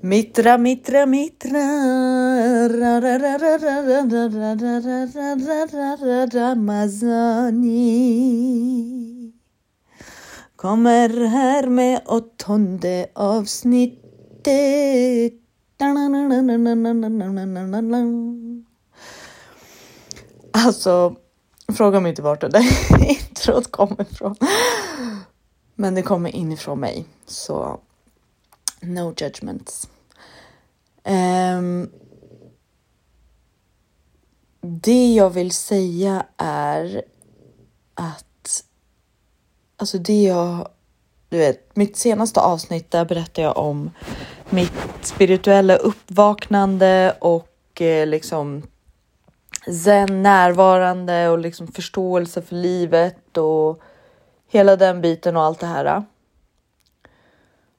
Mitra, mitra, mitra. Ramazani. Kommer här med åttonde avsnittet. Alltså, fråga mig inte vart det där introt kommer ifrån. Men det kommer inifrån mig, så no judgments. Um, det jag vill säga är att alltså det jag, du vet, mitt senaste avsnitt där berättade jag om mitt spirituella uppvaknande och eh, liksom zen närvarande och liksom förståelse för livet och hela den biten och allt det här.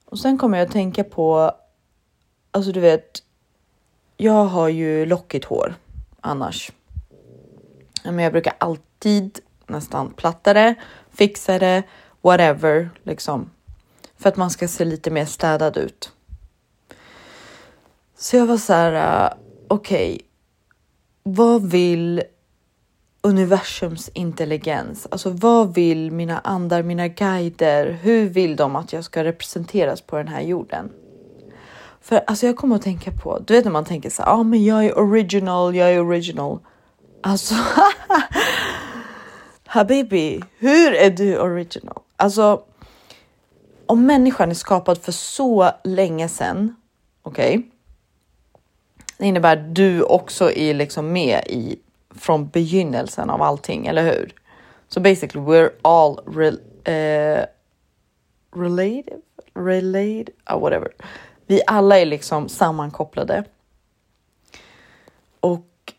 Och sen kommer jag att tänka på, alltså du vet, jag har ju lockigt hår annars. Men jag brukar alltid nästan platta det, fixa det, whatever liksom. För att man ska se lite mer städad ut. Så jag var så här, uh, okej, okay, vad vill universums intelligens? Alltså vad vill mina andar, mina guider? Hur vill de att jag ska representeras på den här jorden? För alltså jag kommer att tänka på, du vet när man tänker så ja ah, men jag är original, jag är original. Alltså Habibi, hur är du original? Alltså om människan är skapad för så länge sedan, okej? Okay? Det innebär att du också är liksom med i från begynnelsen av allting, eller hur? Så so basically we're all re, uh, eh, related, related, uh, ah, whatever. Vi alla är liksom sammankopplade. Och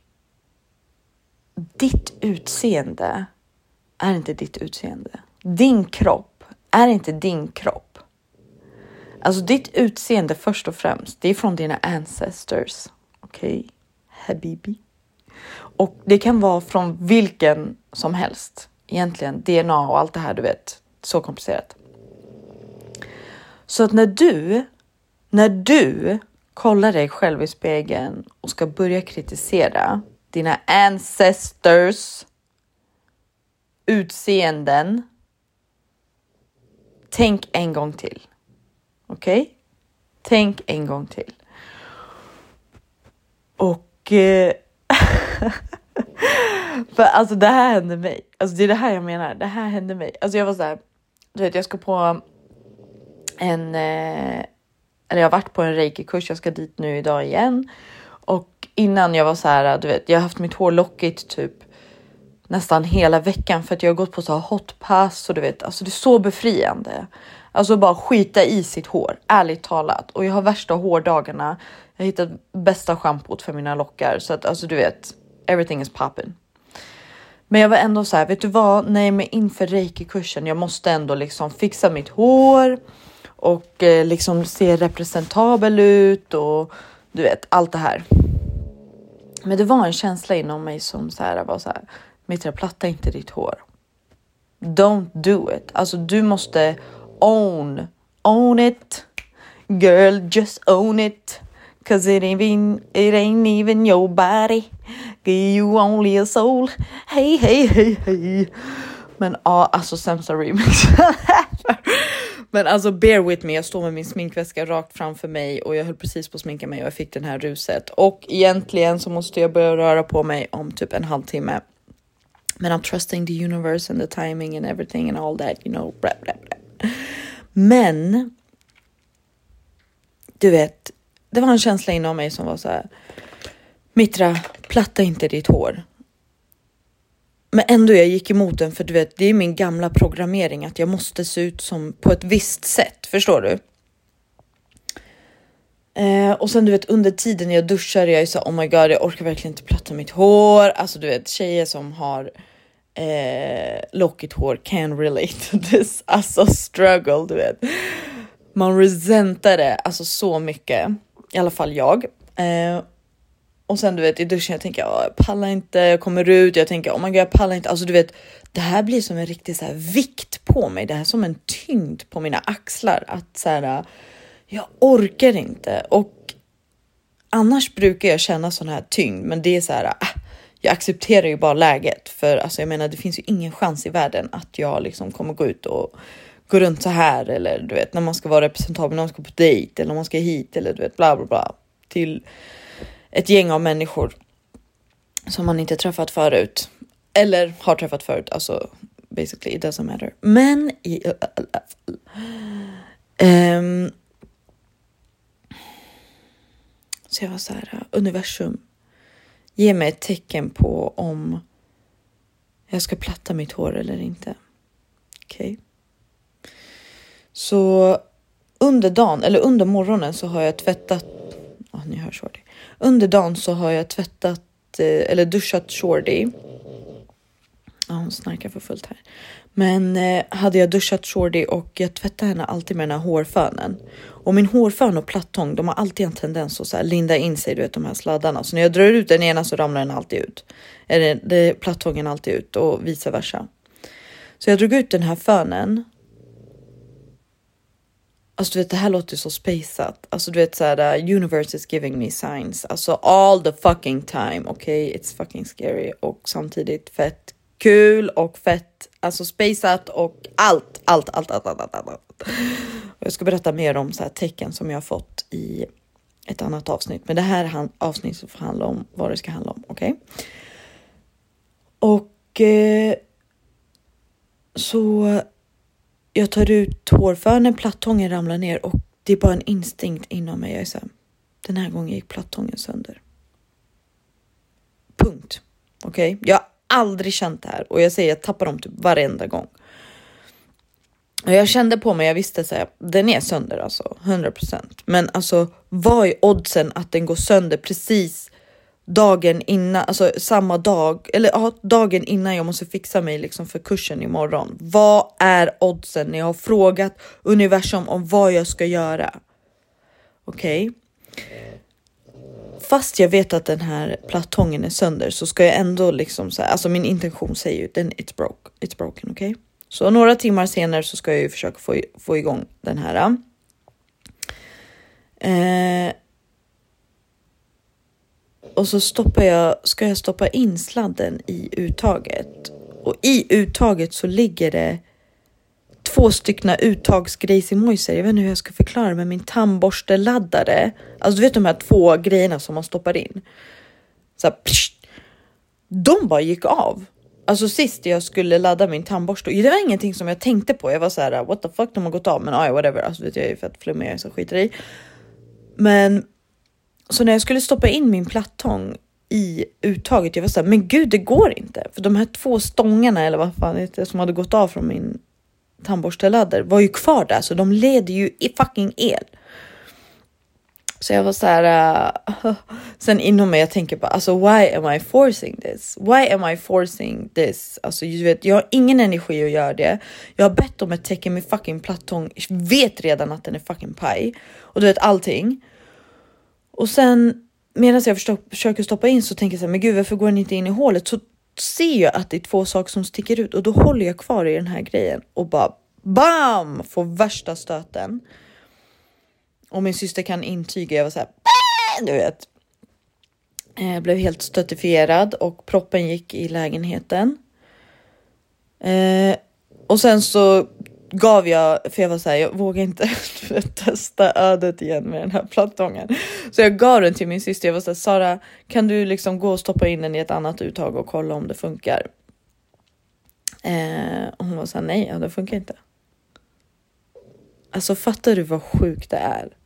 ditt utseende är inte ditt utseende. Din kropp är inte din kropp. Alltså ditt utseende först och främst, det är från dina ancestors. Okej, okay. habibi. Och det kan vara från vilken som helst. Egentligen DNA och allt det här, du vet. Så komplicerat. Så att när du, när du kollar dig själv i spegeln och ska börja kritisera dina ancestors utseenden. Tänk en gång till. Okej? Okay? Tänk en gång till. Och eh, för alltså det här hände mig. Alltså det är det här jag menar. Det här hände mig. Alltså jag var så här. Du vet, jag ska på en. Eh, eller jag har varit på en reiki-kurs. Jag ska dit nu idag igen och innan jag var så här. Du vet, jag har haft mitt hår lockigt typ nästan hela veckan för att jag har gått på så här hotpass och du vet, alltså det är så befriande. Alltså bara skita i sitt hår, ärligt talat. Och jag har värsta hårdagarna. Jag har hittat bästa schampot för mina lockar så att alltså du vet, everything is popping. Men jag var ändå så här, vet du vad? Nej, men inför reiki-kursen, jag måste ändå liksom fixa mitt hår och eh, liksom se representabel ut och du vet allt det här. Men det var en känsla inom mig som så här var så här. Mitra, platta inte ditt hår. Don't do it. Alltså, du måste own, own it. Girl, just own it. Cause it ain't, even, it ain't even your body. You only a soul. Hej, hej, hej, hej. Men ja, alltså sämsta remixen. Men alltså bear with me, jag står med min sminkväska rakt framför mig och jag höll precis på att sminka mig och jag fick den här ruset. Och egentligen så måste jag börja röra på mig om typ en halvtimme. Men I'm trusting the universe and the timing and everything and all that, you know. Blah, blah, blah. Men. Du vet, det var en känsla inom mig som var så här. Mitra, platta inte ditt hår. Men ändå jag gick emot den för du vet, det är min gamla programmering att jag måste se ut som på ett visst sätt. Förstår du? Eh, och sen du vet under tiden jag duschar, jag är så oh my god, jag orkar verkligen inte platta mitt hår. Alltså du vet tjejer som har eh, lockigt hår can relate to this. Alltså struggle, du vet. Man resentar det alltså så mycket, i alla fall jag. Eh, och sen du vet i duschen, jag tänker jag pallar inte, jag kommer ut, jag tänker oh my god, jag pallar inte. Alltså du vet, det här blir som en riktig så här, vikt på mig. Det här är som en tyngd på mina axlar att så här, jag orkar inte och annars brukar jag känna sån här tyngd, men det är så här. Äh, jag accepterar ju bara läget för alltså, jag menar, det finns ju ingen chans i världen att jag liksom kommer gå ut och gå runt så här eller du vet när man ska vara representabel, när man ska på dejt eller när man ska hit eller du vet bla bla bla till ett gäng av människor som man inte träffat förut eller har träffat förut. Alltså basically it doesn't matter. Men i, alla um, ehm, så jag var så här universum. Ge mig ett tecken på om jag ska platta mitt hår eller inte. Okej. Okay. Så under dagen eller under morgonen så har jag tvättat. Oh, ni hör Shorty. Under dagen så har jag tvättat eh, eller duschat Shorty. Ja, hon snarkar för fullt här. Men eh, hade jag duschat Shorty och jag tvättar henne alltid med den här hårfönen. Och min hårfön och plattång, de har alltid en tendens att så här linda in sig, du vet de här sladdarna. Så när jag drar ut den ena så ramlar den alltid ut. Eller det, plattången alltid ut och vice versa. Så jag drog ut den här fönen Alltså du vet, det här låter så spaceat. Alltså du vet såhär, uh, universe is giving me signs. Alltså all the fucking time. Okej, okay? it's fucking scary och samtidigt fett kul och fett, alltså spaceat och allt, allt, allt, allt, allt, allt. allt. Och jag ska berätta mer om så här tecken som jag har fått i ett annat avsnitt, men det här är avsnittet får handla om vad det ska handla om. Okej? Okay? Och eh, så jag tar ut hårfönen, plattången ramlar ner och det är bara en instinkt inom mig. Jag är så här, den här gången gick plattången sönder. Punkt. Okej, okay? jag har aldrig känt det här och jag säger jag tappar dem typ varenda gång. Och jag kände på mig, jag visste så här, den är sönder alltså 100% Men alltså vad är oddsen att den går sönder precis dagen innan, alltså samma dag, eller ja, dagen innan jag måste fixa mig liksom för kursen imorgon. Vad är oddsen när jag har frågat universum om vad jag ska göra? Okej. Okay. Fast jag vet att den här plattången är sönder så ska jag ändå liksom så alltså min intention säger ju den it's broke, it's broken, okej? Okay? Så några timmar senare så ska jag ju försöka få, få igång den här. Eh, och så stoppar jag, ska jag stoppa in sladden i uttaget och i uttaget så ligger det två stycken uttagsgrejsimojser. Jag vet inte hur jag ska förklara med min tandborsteladdare. Alltså du vet de här två grejerna som man stoppar in. Så här, de bara gick av. Alltså sist jag skulle ladda min tandborste, det var ingenting som jag tänkte på. Jag var så här, what the fuck, de har gått av, men ah, aj, whatever. Alltså vet jag är fett flummig, jag så skiter i. Men så när jag skulle stoppa in min plattång i uttaget, jag var såhär men gud, det går inte. För de här två stångarna eller vad fan det som hade gått av från min tandborsteladder var ju kvar där, så de leder ju i fucking el. Så jag var så här. Uh, sen inom mig, jag tänker bara alltså why am I forcing this? Why am I forcing this? Alltså, du vet, jag har ingen energi att göra det. Jag har bett om ett tecken med fucking plattång. Vet redan att den är fucking paj och du vet allting. Och sen medan jag försöker stoppa in så tänker jag så här, men gud, varför går den inte in i hålet? Så ser jag att det är två saker som sticker ut och då håller jag kvar i den här grejen och bara BAM! Får värsta stöten. Och min syster kan intyga, jag var så här, du vet. Jag blev helt stötifierad och proppen gick i lägenheten. Eh, och sen så gav jag, för jag var såhär jag vågar inte testa ödet igen med den här plattången. Så jag gav den till min syster. Jag var såhär Sara, kan du liksom gå och stoppa in den i ett annat uttag och kolla om det funkar? Eh, och hon var såhär nej, ja, det funkar inte. Alltså fattar du vad sjukt det är?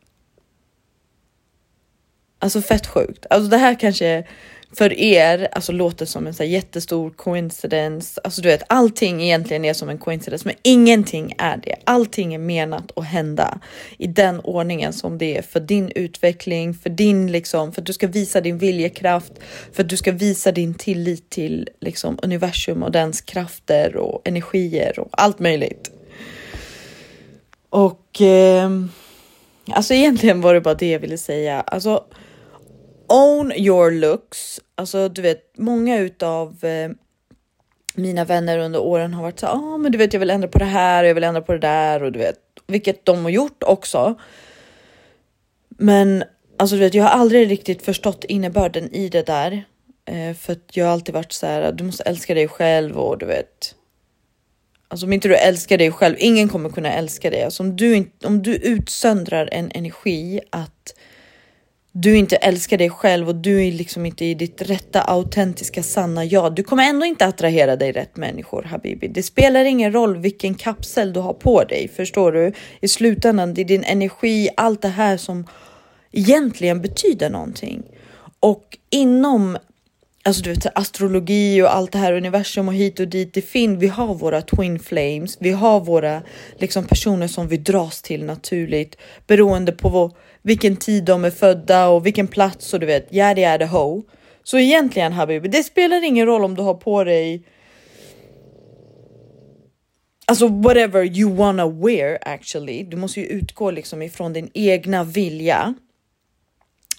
Alltså fett sjukt. Alltså det här kanske för er alltså låter som en så jättestor coincidence. Alltså du vet, allting egentligen är som en coincidence, men ingenting är det. Allting är menat att hända i den ordningen som det är för din utveckling, för din liksom, för att du ska visa din viljekraft, för att du ska visa din tillit till liksom universum och dens krafter och energier och allt möjligt. Och eh, alltså egentligen var det bara det jag ville säga. Alltså own your looks. Alltså, du vet, många utav eh, mina vänner under åren har varit så ja, ah, men du vet, jag vill ändra på det här och jag vill ändra på det där och du vet, vilket de har gjort också. Men alltså, du vet, jag har aldrig riktigt förstått innebörden i det där. Eh, för att jag har alltid varit så här, du måste älska dig själv och du vet. Alltså om inte du älskar dig själv, ingen kommer kunna älska dig. Alltså om du, om du utsöndrar en energi att du inte älskar dig själv och du är liksom inte i ditt rätta autentiska sanna jag. Du kommer ändå inte attrahera dig rätt människor Habibi. Det spelar ingen roll vilken kapsel du har på dig, förstår du? I slutändan, det är din energi, allt det här som egentligen betyder någonting. Och inom alltså du vet, astrologi och allt det här universum och hit och dit. Det finns, vi har våra twin flames. Vi har våra liksom, personer som vi dras till naturligt beroende på vår, vilken tid de är födda och vilken plats och du vet, yada yada ho. Så egentligen Habibi, det spelar ingen roll om du har på dig Alltså whatever you wanna wear actually. Du måste ju utgå liksom ifrån din egna vilja.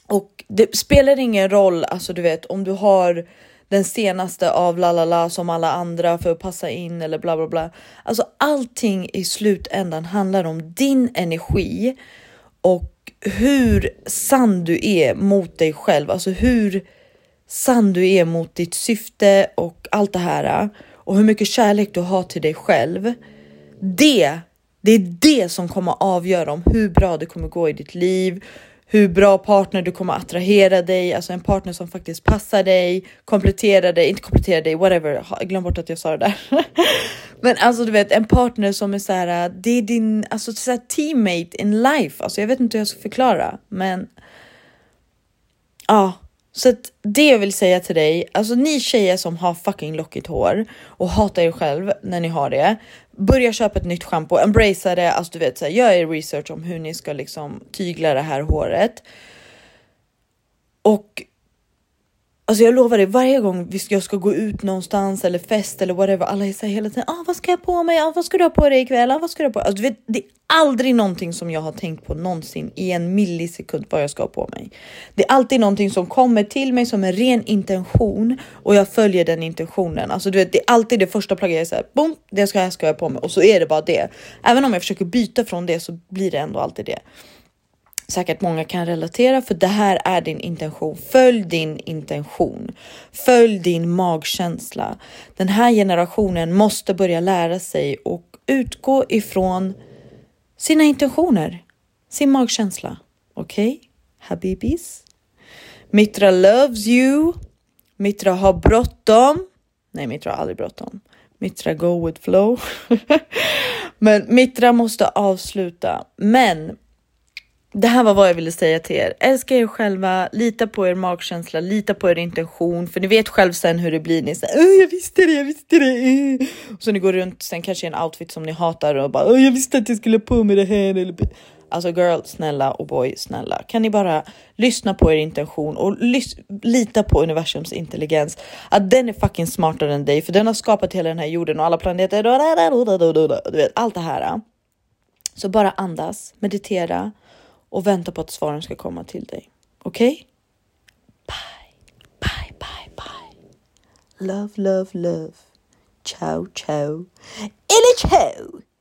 Och det spelar ingen roll, alltså du vet om du har den senaste av la la la som alla andra för att passa in eller bla bla bla. Alltså allting i slutändan handlar om din energi och hur sann du är mot dig själv, alltså hur sann du är mot ditt syfte och allt det här äh, och hur mycket kärlek du har till dig själv. Det, det är det som kommer avgöra om hur bra det kommer gå i ditt liv, hur bra partner du kommer attrahera dig, alltså en partner som faktiskt passar dig, kompletterar dig, inte kompletterar dig, whatever. Glöm bort att jag sa det där. Men alltså du vet en partner som är så här, äh, det är din alltså, så här, teammate in life. Alltså jag vet inte hur jag ska förklara, men ja, så att det jag vill säga till dig, alltså ni tjejer som har fucking lockigt hår och hatar er själv när ni har det. Börja köpa ett nytt schampo, embracea det, alltså du vet, så här, gör er research om hur ni ska liksom tygla det här håret. Och Alltså jag lovar dig, varje gång jag ska gå ut någonstans eller fest eller whatever, alla är så hela tiden, ah, vad ska jag på mig? Ah, vad ska du ha på dig ikväll? Ah, vad ska du ha på? Alltså, du vet, det är aldrig någonting som jag har tänkt på någonsin i en millisekund vad jag ska ha på mig. Det är alltid någonting som kommer till mig som en ren intention och jag följer den intentionen. Alltså du vet, det är alltid det första plagget jag säger, boom, det ska jag, ska jag på mig och så är det bara det. Även om jag försöker byta från det så blir det ändå alltid det säkert många kan relatera för det här är din intention. Följ din intention. Följ din magkänsla. Den här generationen måste börja lära sig och utgå ifrån sina intentioner, sin magkänsla. Okej, okay? Habibis? Mitra loves you. Mitra har bråttom. Nej, Mitra har aldrig bråttom. Mitra go with flow. Men Mitra måste avsluta. Men det här var vad jag ville säga till er. Älska er själva, lita på er magkänsla, lita på er intention, för ni vet själv sen hur det blir. Ni säger jag visste det, jag visste det. Så ni går runt sen kanske i en outfit som ni hatar och bara jag visste att jag skulle på mig det här. Alltså girl, snälla och boy, snälla. Kan ni bara lyssna på er intention och lita på universums intelligens. Att den är fucking smartare än dig, för den har skapat hela den här jorden och alla planeter. Du vet allt det här. Så bara andas, meditera och vänta på att svaren ska komma till dig. Okej? Okay? Bye, bye, bye, bye. Love, love, love. Ciao, ciao. Eller ciao!